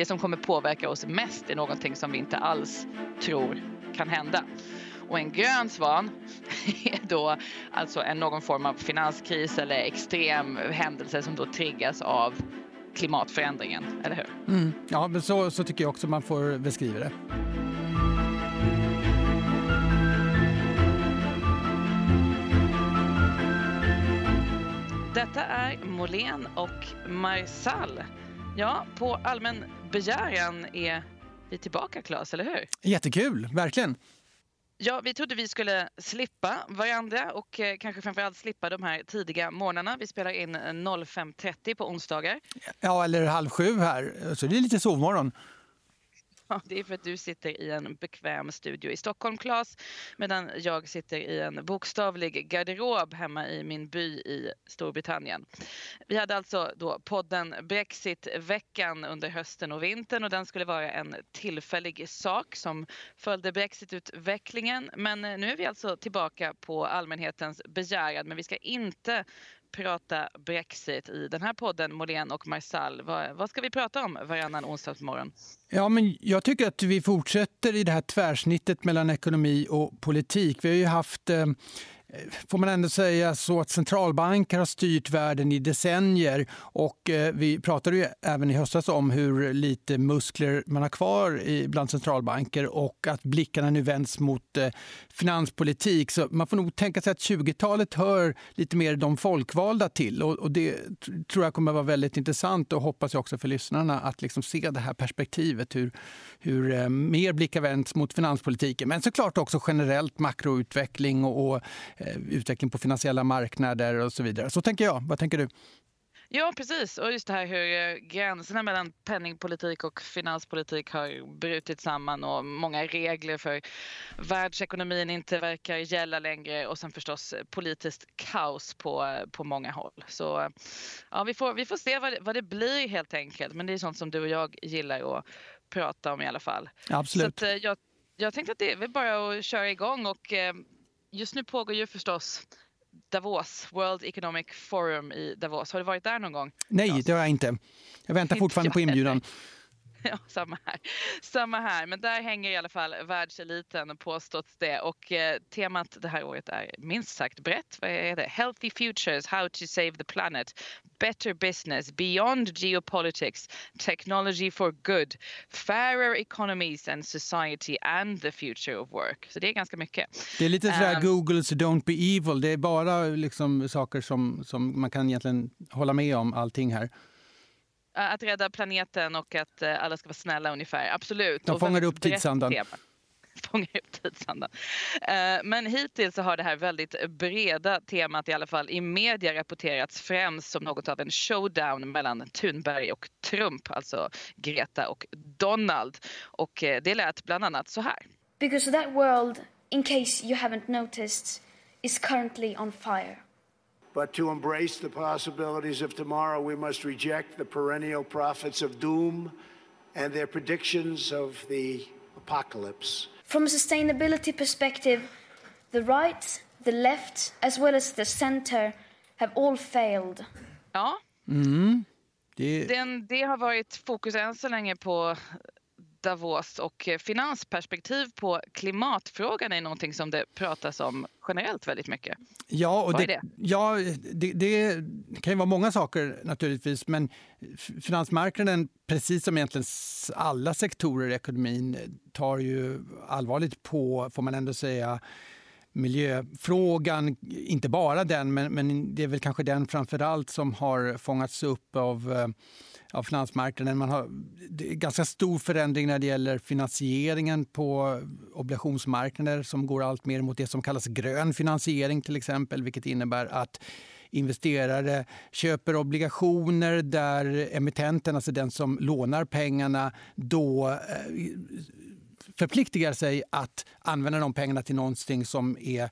det som kommer påverka oss mest är någonting som vi inte alls tror kan hända. Och en grön svan är då alltså en, någon form av finanskris eller extrem händelse som då triggas av klimatförändringen, eller hur? Mm. Ja, men så, så tycker jag också man får beskriva det. Detta är Molén och Marsall. Ja, på allmän begäran är vi tillbaka, Claes, eller hur? Jättekul, verkligen. Ja, vi trodde vi skulle slippa varandra och eh, kanske framförallt slippa de här tidiga morgnarna. Vi spelar in 05.30 på onsdagar. Ja, eller halv sju här, så det är lite sovmorgon. Ja, det är för att du sitter i en bekväm studio i Stockholm, Claes, medan jag sitter i en bokstavlig garderob hemma i min by i Storbritannien. Vi hade alltså då podden Brexitveckan under hösten och vintern och den skulle vara en tillfällig sak som följde brexitutvecklingen. Men eh, nu är vi alltså tillbaka på allmänhetens begäran, men vi ska inte prata Brexit i den här podden, Molén och Marsall. Vad, vad ska vi prata om varannan onsdagsmorgon? Ja, men jag tycker att vi fortsätter i det här tvärsnittet mellan ekonomi och politik. Vi har ju haft eh, får man ändå säga så att centralbanker har styrt världen i decennier och eh, vi pratade ju även i höstas om hur lite muskler man har kvar bland centralbanker och att blickarna nu vänds mot eh, finanspolitik. Så man får nog tänka sig att 20-talet hör lite mer de folkvalda till och det tror jag kommer att vara väldigt intressant och hoppas jag också för lyssnarna att liksom se det här perspektivet hur, hur eh, mer blickar vänds mot finanspolitiken men såklart också generellt makroutveckling och utveckling på finansiella marknader och så vidare. Så tänker jag. Vad tänker du? Ja, precis. Och just det här hur eh, gränserna mellan penningpolitik och finanspolitik har brutit samman och många regler för världsekonomin inte verkar gälla längre och sen förstås politiskt kaos på, på många håll. Så ja, vi får, vi får se vad det, vad det blir helt enkelt. Men det är sånt som du och jag gillar att prata om i alla fall. Absolut. Så eh, jag, jag tänkte att det är bara att köra igång och just nu pågår ju förstås Davos, World Economic Forum i Davos. Har du varit där någon gång? Nej, det har jag inte. Jag väntar fortfarande på inbjudan. Ja, samma här. Samma här. Men där hänger i alla fall världseliten påstått det. Och eh, temat det här året är minst sagt brett. Vad är det? Healthy futures, how to save the planet, better business, beyond geopolitics, technology for good, fairer economies and society and the future of work. Så det är ganska mycket. Det är lite sådär um, Googles Don't be evil. Det är bara liksom saker som, som man kan egentligen hålla med om allting här. Att rädda planeten och att eh, alla ska vara snälla ungefär, absolut. De fångar upp tidsandan. Fångar upp tidsandan. Eh, men hittills så har det här väldigt breda temat i alla fall i media rapporterats främst som något av en showdown mellan Thunberg och Trump, alltså Greta och Donald. Och eh, det lät bland annat så här. Because that world, in case you haven't noticed, is currently on fire. But to embrace the possibilities of tomorrow, we must reject the perennial prophets of doom and their predictions of the apocalypse. From a sustainability perspective, the right, the left, as well as the center have all failed. Ja. Mm. Det... Den, det har varit fokus än så länge på Davos och finansperspektiv på klimatfrågan är någonting som det pratas om generellt väldigt mycket. Ja, och det, det? Ja, det, det, kan ju vara många saker naturligtvis, men finansmarknaden, precis som egentligen alla sektorer i ekonomin, tar ju allvarligt på, får man ändå säga, miljöfrågan, inte bara den, men, men det är väl kanske den framför allt som har fångats upp av eh, av finansmarknaden. Man har ganska stor förändring när det gäller finansieringen på obligationsmarknader som går allt mer mot det som kallas grön finansiering till exempel, vilket innebär att investerare köper obligationer där emittenten, alltså den som lånar pengarna, då eh, förpliktigar sig att använda de pengarna till någonting som är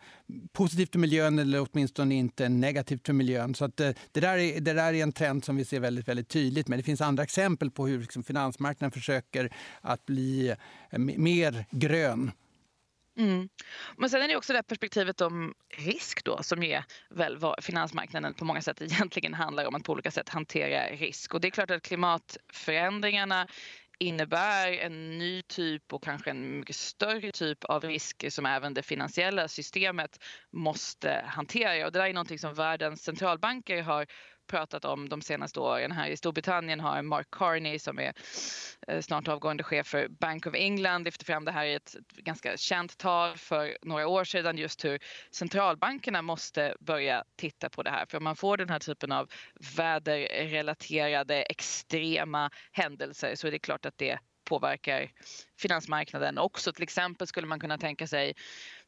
positivt för miljön eller åtminstone inte negativt för miljön. Så att eh, det, där är, det där är en trend som vi ser väldigt, väldigt tydligt. Men det finns andra exempel på hur liksom finansmarknaden försöker att bli eh, mer grön. Mm. Men sen är det också det perspektivet om risk då som är väl vad finansmarknaden på många sätt egentligen handlar om att på olika sätt hantera risk. Och det är klart att klimatförändringarna innebär en ny typ och kanske en mycket större typ av risker som även det finansiella systemet måste hantera. Och det där är någonting som världens centralbanker har pratat om de senaste åren. Här i Storbritannien har Mark Carney som är eh, snart avgående chef för Bank of England lyft fram det här i ett ganska känt tal för några år sedan just hur centralbankerna måste börja titta på det här. För om man får den här typen av väderrelaterade extrema händelser så är det klart att det påverkar finansmarknaden också. Till exempel skulle man kunna tänka sig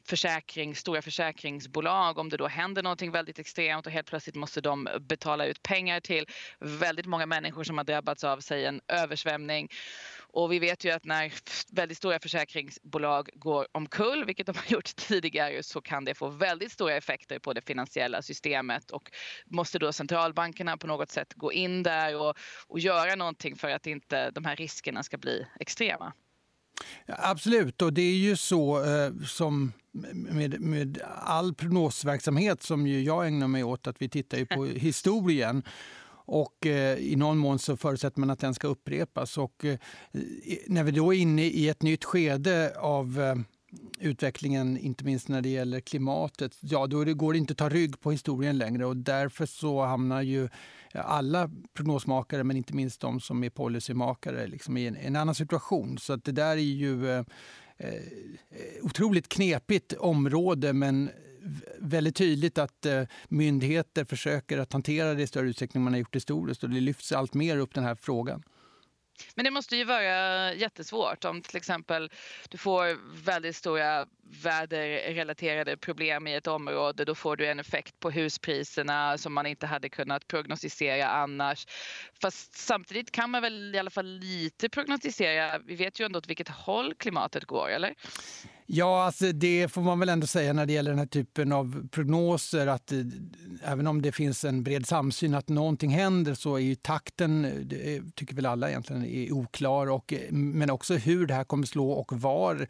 försäkring, stora försäkringsbolag om det då händer någonting väldigt extremt och helt plötsligt måste de betala ut pengar till väldigt många människor som har drabbats av säg en översvämning. Och vi vet ju att när väldigt stora försäkringsbolag går omkull, vilket de har gjort tidigare, så kan det få väldigt stora effekter på det finansiella systemet och måste då centralbankerna på något sätt gå in där och, och göra någonting för att inte de här riskerna ska bli extrema. Absolut, och det är ju så eh, som med, med all prognosverksamhet som jag ägnar mig åt, att vi tittar ju på historien. Och eh, i någon mån så förutsätter man att den ska upprepas. Och eh, när vi då är inne i ett nytt skede av eh, utvecklingen, inte minst när det gäller klimatet, ja då går det inte att ta rygg på historien längre och därför så hamnar ju alla prognosmakare, men inte minst de som är policymakare, liksom i en, en annan situation. Så att det där är ju eh, eh otroligt knepigt område, men väldigt tydligt att eh, myndigheter försöker att hantera det i större utsträckning än man har gjort historiskt och det lyfts allt mer upp den här frågan. Men det måste ju vara jättesvårt om till exempel du får väldigt stora väderrelaterade problem i ett område. Då får du en effekt på huspriserna som man inte hade kunnat prognostisera annars. Fast samtidigt kan man väl i alla fall lite prognostisera. Vi vet ju ändå åt vilket håll klimatet går, eller? Ja, alltså det får man väl ändå säga när det gäller den här typen av prognoser att eh, även om det finns en bred samsyn att någonting händer så är ju takten, eh, det tycker väl alla egentligen, är oklar. Och, eh, men också hur det här kommer slå och var.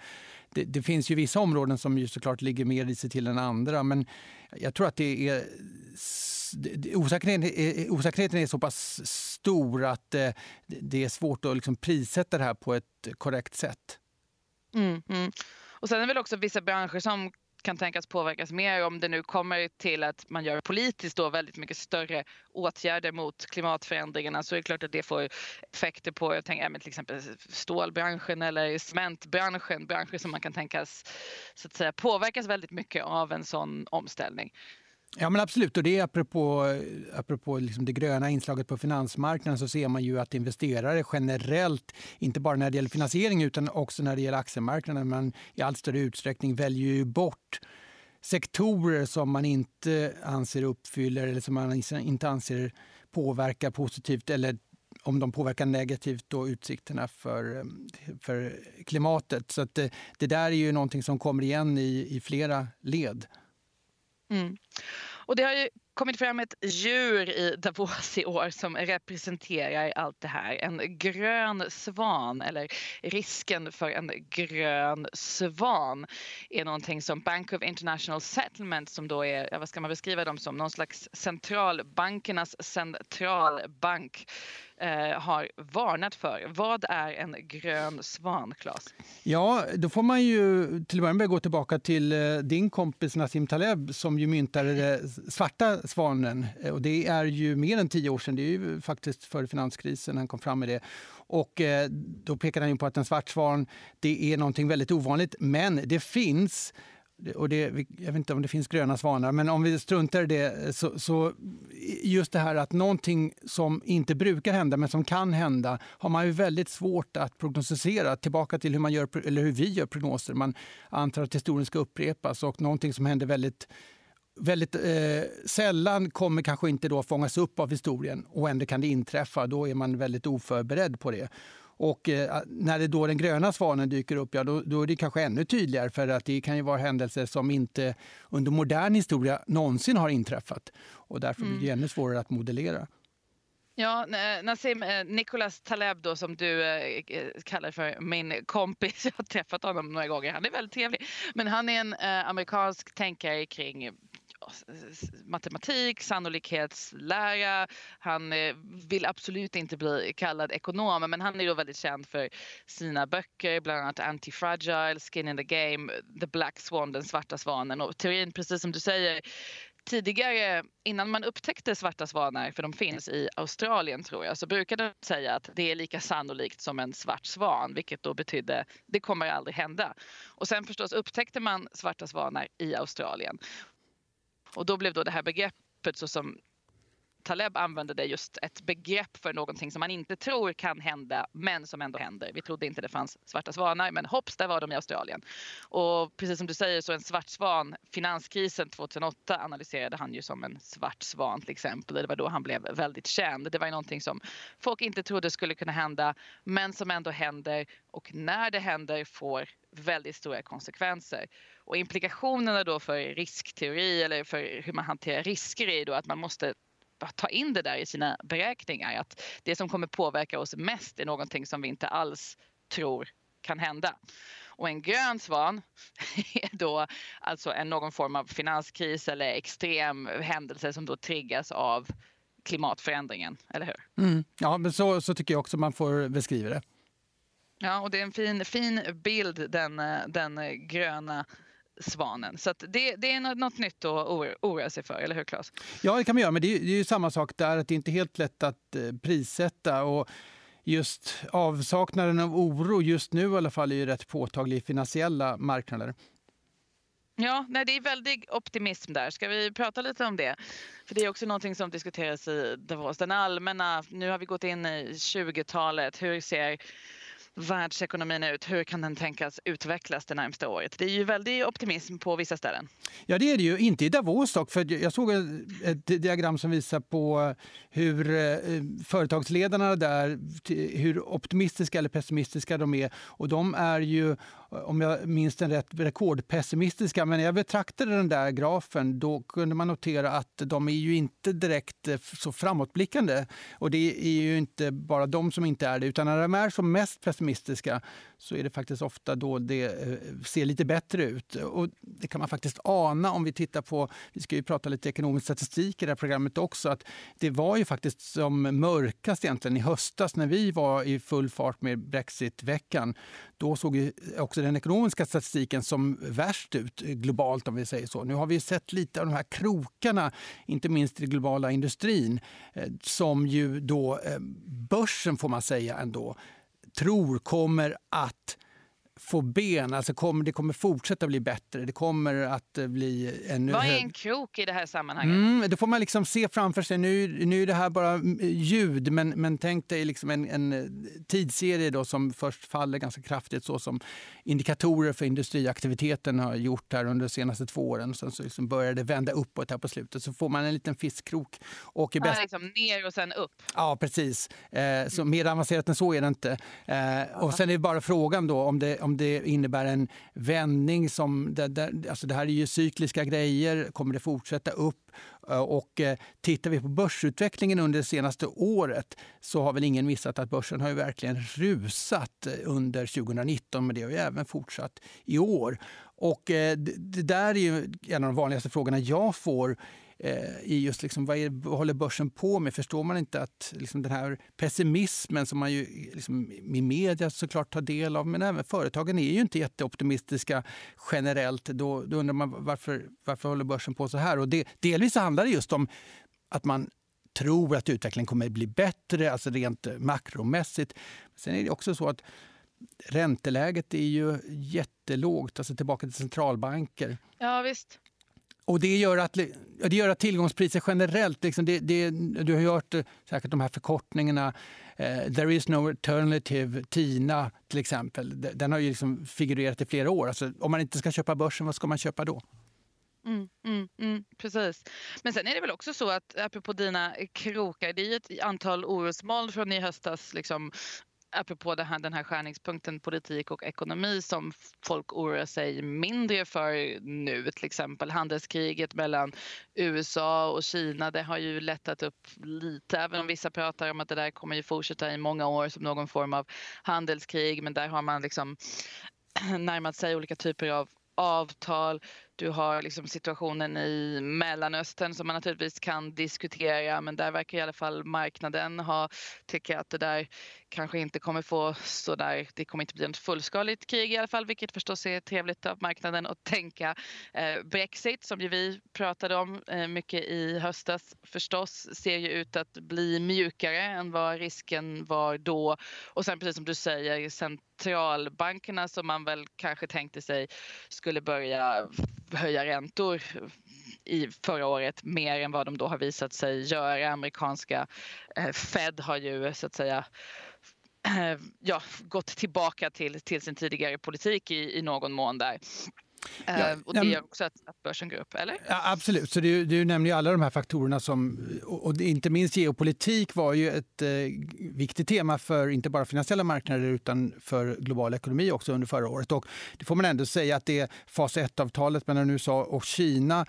Det, det, finns ju vissa områden som ju såklart ligger mer i sig till än andra men jag tror att det är osäkerheten är, osäkerheten är så pass stor att det är svårt att liksom prissätta det här på ett korrekt sätt. Mm, mm. Och sen är det väl också vissa branscher som kan tänkas påverkas mer om det nu kommer till att man gör politiskt då väldigt mycket större åtgärder mot klimatförändringarna så är det klart att det får effekter på jag tänker, till exempel stålbranschen eller cementbranschen, branscher som man kan tänkas så att säga, påverkas väldigt mycket av en sån omställning. Ja, men absolut. Och det är apropå, eh, apropå liksom det gröna inslaget på finansmarknaden så ser man ju att investerare generellt, inte bara när det gäller finansiering utan också när det gäller aktiemarknaden, man i allt större utsträckning väljer ju bort sektorer som man inte anser uppfyller eller som man inte anser påverkar positivt eller om de påverkar negativt då utsikterna för, eh, för klimatet. Så det, det där är ju någonting som kommer igen i, i flera led. Mm. Och det har ju kommit fram ett djur i Davos i år som representerar allt det här. En grön svan, eller risken för en grön svan är någonting som Bank of International Settlement som då är, vad ska man beskriva dem som, någon slags centralbankernas centralbank eh, har varnat för. Vad är en grön svan, Claes? Ja, då får man ju till att börja med gå tillbaka till eh, din kompis Nassim Taleb som ju myntade den svarta svanen. Eh, och det är ju mer än tio år sedan, det är ju faktiskt före finanskrisen han kom fram med det. Och eh, då pekade han på att en svart svan det är någonting väldigt ovanligt, men det finns och det, jag vet inte om det finns gröna svanar, men om vi struntar i det så, så just det här att någonting som inte brukar hända men som kan hända har man ju väldigt svårt att prognostisera. Tillbaka till hur, man gör, eller hur vi gör prognoser. Man antar att historien ska upprepas och någonting som händer väldigt väldigt eh, sällan kommer kanske inte då fångas upp av historien och ändå kan det inträffa. Då är man väldigt oförberedd på det. Och eh, när det då den gröna svanen dyker upp, ja, då, då, är det kanske ännu tydligare för att det kan ju vara händelser som inte under modern historia någonsin har inträffat. Och därför blir det mm. ännu svårare att modellera. Ja, Nassim, eh, Nicolas Taleb då som du eh, kallar för min kompis. Jag har träffat honom några gånger. Han är väldigt trevlig. Men han är en amerikansk tänkare kring matematik, sannolikhetslära. Han eh, vill absolut inte bli kallad ekonom men han är då väldigt känd för sina böcker, bland annat Anti-Fragile, Skin in the Game, The Black Swan, Den svarta svanen. Och teorin, precis som du säger, tidigare, innan man upptäckte svarta svanar, för de finns i Australien tror jag, så brukade de säga att det är lika sannolikt som en svart svan, vilket då betydde det kommer aldrig hända. Och sen förstås upptäckte man svarta svanar i Australien. Och då blev då det här begreppet så som Taleb använde det just ett begrepp för någonting som man inte tror kan hända men som ändå händer. Vi trodde inte det fanns svarta svanar men hopps, där var de i Australien. Och precis som du säger så en svart svan, finanskrisen 2008 analyserade han ju som en svart svan till exempel. Det var då han blev väldigt känd. Det var ju någonting som folk inte trodde skulle kunna hända men som ändå händer och när det händer får väldigt stora konsekvenser. Och implikationerna då för riskteori eller för hur man hanterar risker är då att man måste ta in det där i sina beräkningar. Att det som kommer påverka oss mest är någonting som vi inte alls tror kan hända. Och en grön svan är då alltså en, någon form av finanskris eller extrem händelse som då triggas av klimatförändringen, eller hur? Mm. Ja, men så, så tycker jag också man får beskriva det. Ja, och det är en fin, fin bild, den, den gröna svanen. Så det, det, är något nytt att oroa sig för, eller hur Claes? Ja, det kan man göra, men det är, det är ju samma sak där, att det inte är helt lätt att eh, prissätta. Och just avsaknaden av oro just nu i alla fall är ju rätt påtaglig i finansiella marknader. Ja, nej, det är väldig optimism där. Ska vi prata lite om det? För det är också någonting som diskuteras i Davos. Den allmänna, nu har vi gått in i 20-talet. Hur ser världsekonomin ut? Hur kan den tänkas utvecklas det närmsta året? Det är ju väldigt optimism på vissa ställen. Ja, det är det ju. Inte i Davos dock, för jag såg ett diagram som visar på hur eh, företagsledarna där, hur optimistiska eller pessimistiska de är. Och de är ju om jag minns den rätt, rekordpessimistiska. Men när jag betraktade den där grafen då kunde man notera att de är ju inte direkt eh, så framåtblickande. Och det är ju inte bara de som inte är det, utan när de är som mest pessimistiska så är det faktiskt ofta då det eh, ser lite bättre ut. Och det kan man faktiskt ana om vi tittar på, vi ska ju prata lite ekonomisk statistik i det här programmet också, att det var ju faktiskt som mörkast egentligen i höstas när vi var i full fart med Brexitveckan. Då såg också den ekonomiska statistiken som värst ut globalt om vi säger så. Nu har vi sett lite av de här krokarna, inte minst i den globala industrin, eh, som ju då eh, börsen får man säga ändå tror kommer att få ben. Alltså kommer, det kommer fortsätta bli bättre. Det kommer att eh, bli ännu Vad är en krok i det här sammanhanget? Mm, då får man liksom se framför sig, nu, nu är det här bara mm, ljud, men, men tänk dig liksom en, en eh, tidsserie då som först faller ganska kraftigt så som indikatorer för industriaktiviteten har gjort här under de senaste två åren. Sen så liksom börjar det vända uppåt här på slutet. Så får man en liten fiskkrok. Och i bäst... ja, liksom ner och sen upp? Ja, precis. Eh, så mer avancerat än så är det inte. Eh, och sen är det bara frågan då om det, om om det innebär en vändning. Som, där, där, alltså det här är ju cykliska grejer. Kommer det fortsätta upp? Eh, och eh, tittar vi på börsutvecklingen under det senaste året så har väl ingen missat att börsen har ju verkligen rusat eh, under 2019 men det har ju även fortsatt i år. Och det där är ju en av de vanligaste frågorna jag får Eh, i just liksom, vad, är, vad håller börsen på med? Förstår man inte att liksom, den här pessimismen som man ju liksom, i media såklart tar del av, men även företagen är ju inte jätteoptimistiska generellt. Då, då undrar man varför, varför håller börsen på så här? Och det, delvis handlar det just om att man tror att utvecklingen kommer att bli bättre, alltså rent makromässigt. Sen är det också så att ränteläget är ju jättelågt, alltså tillbaka till centralbanker. Ja, visst. Och det gör att, det gör att tillgångspriser generellt, liksom det, det, du har hört eh, säkert de här förkortningarna, eh, “There is no alternative”, TINA till exempel. Den har ju liksom figurerat i flera år. Alltså, om man inte ska köpa börsen, vad ska man köpa då? Mm, mm, mm, precis. Men sen är det väl också så att apropå dina krokar, det är ett antal orosmoln från i höstas liksom, apropå det här, den här skärningspunkten politik och ekonomi som folk oroar sig mindre för nu. Till exempel handelskriget mellan USA och Kina. Det har ju lättat upp lite även om vissa pratar om att det där kommer ju fortsätta i många år som någon form av handelskrig. Men där har man liksom närmat sig olika typer av avtal. Du har liksom situationen i Mellanöstern som man naturligtvis kan diskutera men där verkar i alla fall marknaden ha tycker att det där kanske inte kommer få så där, det kommer inte bli ett fullskaligt krig i alla fall vilket förstås är trevligt av marknaden att tänka. Eh, Brexit som ju vi pratade om eh, mycket i höstas förstås ser ju ut att bli mjukare än vad risken var då och sen precis som du säger centralbankerna som man väl kanske tänkte sig skulle börja höja räntor i förra året mer än vad de då har visat sig göra. Amerikanska eh, Fed har ju så att säga ja, gått tillbaka till, till sin tidigare politik i, i någon mån där. Ja, eh, och det gör också att, att börsen går upp, eller? Ja, absolut. Så du, du nämner ju alla de här faktorerna som, och inte minst geopolitik var ju ett eh, viktigt tema för inte bara finansiella marknader utan för global ekonomi också under förra året. Och det får man ändå säga att det fas 1-avtalet mellan USA och Kina,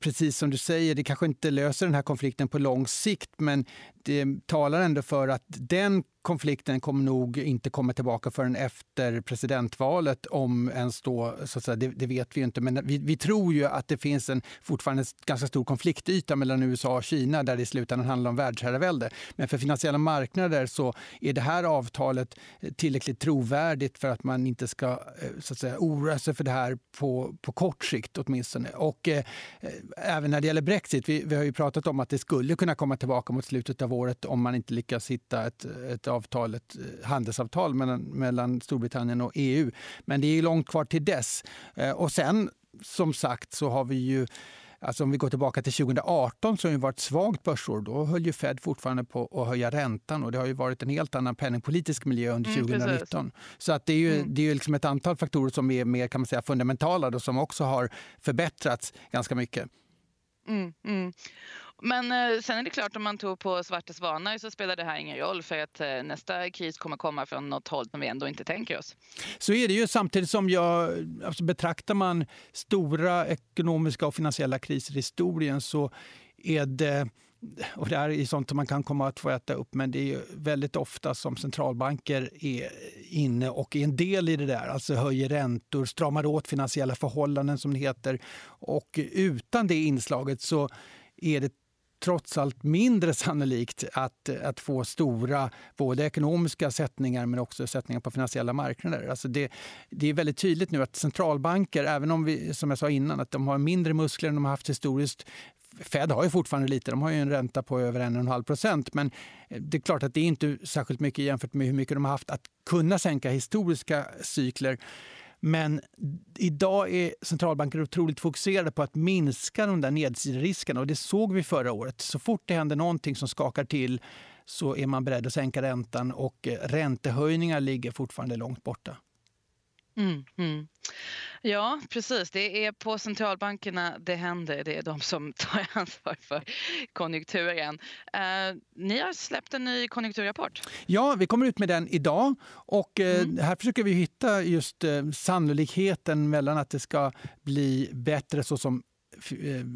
precis som du säger, det kanske inte löser den här konflikten på lång sikt, men det talar ändå för att den konflikten kommer nog inte komma tillbaka förrän efter presidentvalet. om ens då, så att säga, det, det vet vi inte. Men vi, vi, tror ju att det finns en fortfarande en ganska stor konfliktyta mellan USA och Kina där det i slutändan handlar om världsherravälde. Men för finansiella marknader så är det här avtalet eh, tillräckligt trovärdigt för att man inte ska eh, så att säga, oroa sig för det här på, på kort sikt åtminstone. Och eh, eh, även när det gäller Brexit, vi, vi har ju pratat om att det skulle kunna komma tillbaka mot slutet av året om man inte lyckas hitta ett, ett avtal, ett eh, handelsavtal mellan, mellan Storbritannien och EU. Men det är långt kvar till dess. Eh, och sen, som sagt, så har vi ju Alltså om vi går tillbaka till 2018 som ju var ett svagt börsår, då höll ju Fed fortfarande på att höja räntan och det har ju varit en helt annan penningpolitisk miljö under mm, 2019. Så att det är ju, mm. det är liksom ett antal faktorer som är mer kan man säga, fundamentala och som också har förbättrats ganska mycket. Mm, mm. Men eh, sen är det klart om man tror på svarta svanar så spelar det här ingen roll för att eh, nästa kris kommer komma från något håll som vi ändå inte tänker oss. Så är det ju samtidigt som jag, alltså betraktar man stora ekonomiska och finansiella kriser i historien så är det och det här är sånt som man kan komma att få äta upp, men det är väldigt ofta som centralbanker är inne och är en del i det där. Alltså höjer räntor, stramar åt finansiella förhållanden som det heter. Och utan det inslaget så är det trots allt mindre sannolikt att, att få stora både ekonomiska sättningar men också sättningar på finansiella marknader. Alltså det, det är väldigt tydligt nu att centralbanker, även om vi som jag sa innan, att de har mindre muskler än de har haft historiskt. Fed har ju fortfarande lite, de har ju en ränta på över 1,5 procent. Men eh, det är klart att det är inte särskilt mycket jämfört med hur mycket de har haft att kunna sänka historiska cykler. Men idag är centralbanker otroligt fokuserade på att minska de där nedsideriskerna och det såg vi förra året. Så fort det händer någonting som skakar till så är man beredd att sänka räntan och eh, räntehöjningar ligger fortfarande långt borta. Mm, mm. Ja, precis. Det är på centralbankerna det händer. Det är de som tar ansvar för konjunkturen. Uh, ni har släppt en ny konjunkturrapport. Ja, vi kommer ut med den idag. Och uh, mm. Här försöker vi hitta just uh, sannolikheten mellan att det ska bli bättre så som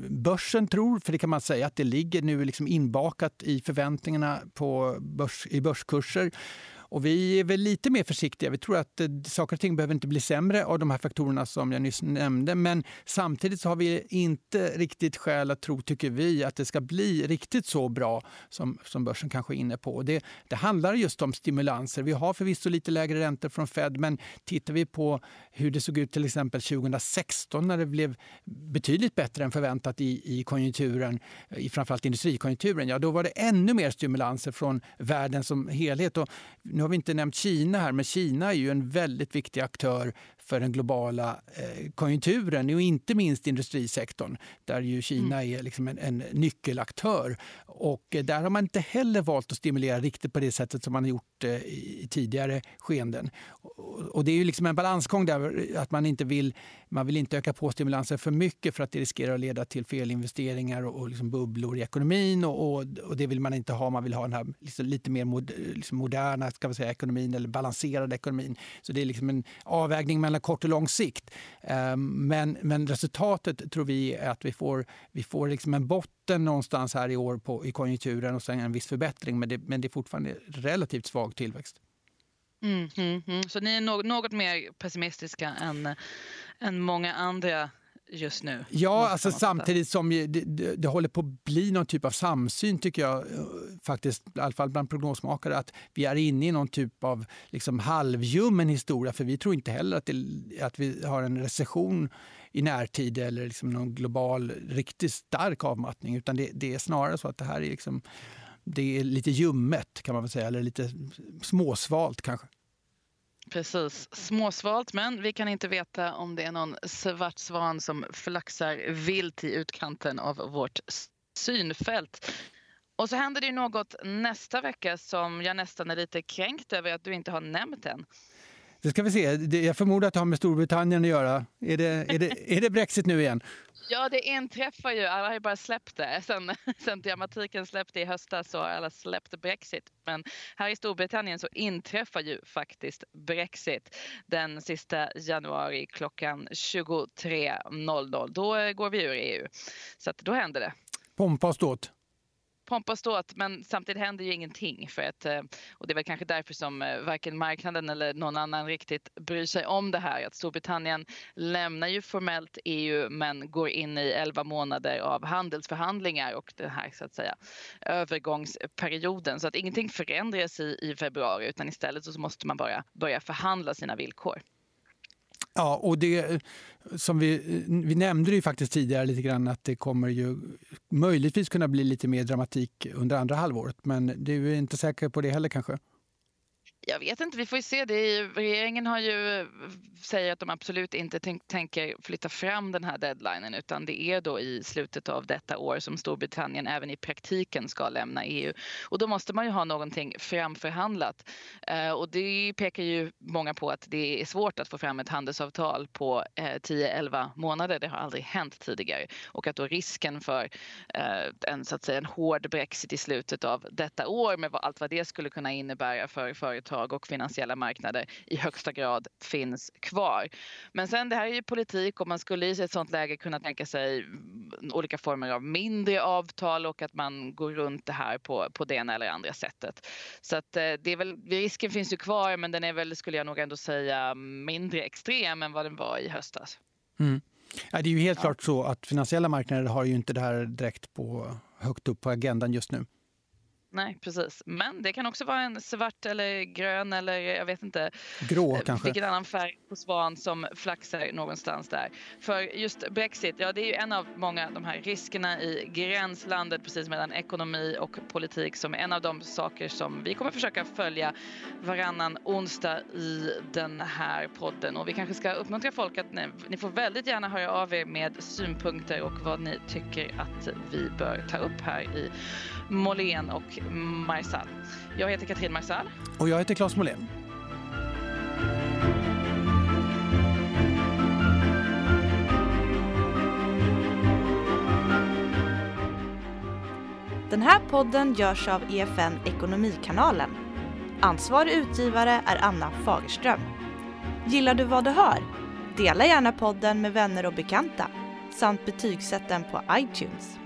börsen tror, för det kan man säga att det ligger nu liksom inbakat i förväntningarna på börs, i börskurser och vi är väl lite mer försiktiga. Vi tror att eh, saker och ting behöver inte bli sämre av de här faktorerna som jag nyss nämnde. Men samtidigt så har vi inte riktigt skäl att tro, tycker vi, att det ska bli riktigt så bra som, som börsen kanske är inne på. Det, det handlar just om stimulanser. Vi har förvisso lite lägre räntor från Fed, men tittar vi på hur det såg ut till exempel 2016 när det blev betydligt bättre än förväntat i, i konjunkturen, i framförallt industrikonjunkturen, ja då var det ännu mer stimulanser från världen som helhet. Och nu har vi inte nämnt Kina här, men Kina är ju en väldigt viktig aktör för den globala eh, konjunkturen och inte minst industrisektorn där ju Kina mm. är liksom en, en, nyckelaktör. Och eh, där har man inte heller valt att stimulera riktigt på det sättet som man har gjort eh, i tidigare skeenden. Och, det är ju liksom en balansgång där att man inte vill, man vill inte öka på stimulanser för mycket för att det riskerar att leda till felinvesteringar och, och liksom bubblor i ekonomin och, och, och, det vill man inte ha. Man vill ha den här liksom lite mer mod, liksom moderna ska vi säga, ekonomin eller balanserade ekonomin. Så det är liksom en avvägning mellan kort och lång sikt. Ehm, men, men resultatet tror vi är att vi får, vi får liksom en botten någonstans här i år på, i konjunkturen och sen en viss förbättring. Men det, men det är fortfarande relativt svag tillväxt. Mm, mm, mm. Så ni är något, något mer pessimistiska än, än många andra just nu. Ja, alltså samtidigt som det, det, det, håller på att bli någon typ av samsyn tycker jag, eh, faktiskt, i alla fall bland prognosmakare, att vi är inne i någon typ av liksom halvljummen historia. För vi tror inte heller att, det, att vi har en recession i närtid eller liksom någon global riktigt stark avmattning. Utan det, det är snarare så att det här är, liksom, det är lite ljummet kan man väl säga, eller lite småsvalt kanske. Precis, småsvalt men vi kan inte veta om det är någon svart svan som flaxar vilt i utkanten av vårt synfält. Och så händer det något nästa vecka som jag nästan är lite kränkt över att du inte har nämnt än. Det ska vi se. Jag förmodar att det har med Storbritannien att göra. Är det, är det, är det Brexit nu igen? Ja, det inträffar ju. Alla har ju bara släppt det. Sen, sen dramatiken släppte i höstas så har alla släppt Brexit. Men här i Storbritannien så inträffar ju faktiskt Brexit den sista januari klockan 23.00. Då går vi ur EU. Så att då händer det. Pompa ståt pompa och ståt men samtidigt händer ju ingenting. För att, eh, och det är väl kanske därför som eh, varken marknaden eller någon annan riktigt bryr sig om det här. Att Storbritannien lämnar ju formellt EU men går in i 11 månader av handelsförhandlingar och den här så att säga övergångsperioden. Så att ingenting förändras i, i februari utan istället så måste man bara börja förhandla sina villkor. Ja, och det som vi, vi nämnde ju faktiskt tidigare lite grann att det kommer ju möjligtvis kunna bli lite mer dramatik under andra halvåret. Men du är inte säker på det heller kanske? Jag vet inte, vi får ju se. Det är, regeringen har ju, eh, säger att de absolut inte tänk, tänker flytta fram den här deadlinen utan det är då i slutet av detta år som Storbritannien även i praktiken ska lämna EU. Och då måste man ju ha någonting framförhandlat. Eh, och det pekar ju många på att det är svårt att få fram ett handelsavtal på eh, 10-11 månader. Det har aldrig hänt tidigare. Och att då risken för eh, en, så att säga, en hård brexit i slutet av detta år med allt vad det skulle kunna innebära för företag företag och finansiella marknader i högsta grad finns kvar. Men sen det här är ju politik och man skulle i ett sådant läge kunna tänka sig olika former av mindre avtal och att man går runt det här på, på det ena eller andra sättet. Så att eh, det är väl, risken finns ju kvar men den är väl, skulle jag nog ändå säga, mindre extrem än vad den var i höstas. Mm. Ja, det är ju helt ja. klart så att finansiella marknader har ju inte det här direkt på, högt upp på agendan just nu. Nej, precis. Men det kan också vara en svart eller grön eller jag vet inte. Grå eh, kanske? Vilken annan färg på svan som flaxar någonstans där. För just Brexit, ja det är ju en av många de här riskerna i gränslandet precis mellan ekonomi och politik som är en av de saker som vi kommer försöka följa varannan onsdag i den här podden. Och vi kanske ska uppmuntra folk att ni, ni får väldigt gärna höra av er med synpunkter och vad ni tycker att vi bör ta upp här i Molén och Marsal. Jag heter Katrin Marsal. Och jag heter Claes Molén. Den här podden görs av EFN Ekonomikanalen. Ansvarig utgivare är Anna Fagerström. Gillar du vad du hör? Dela gärna podden med vänner och bekanta samt betygsätt den på iTunes.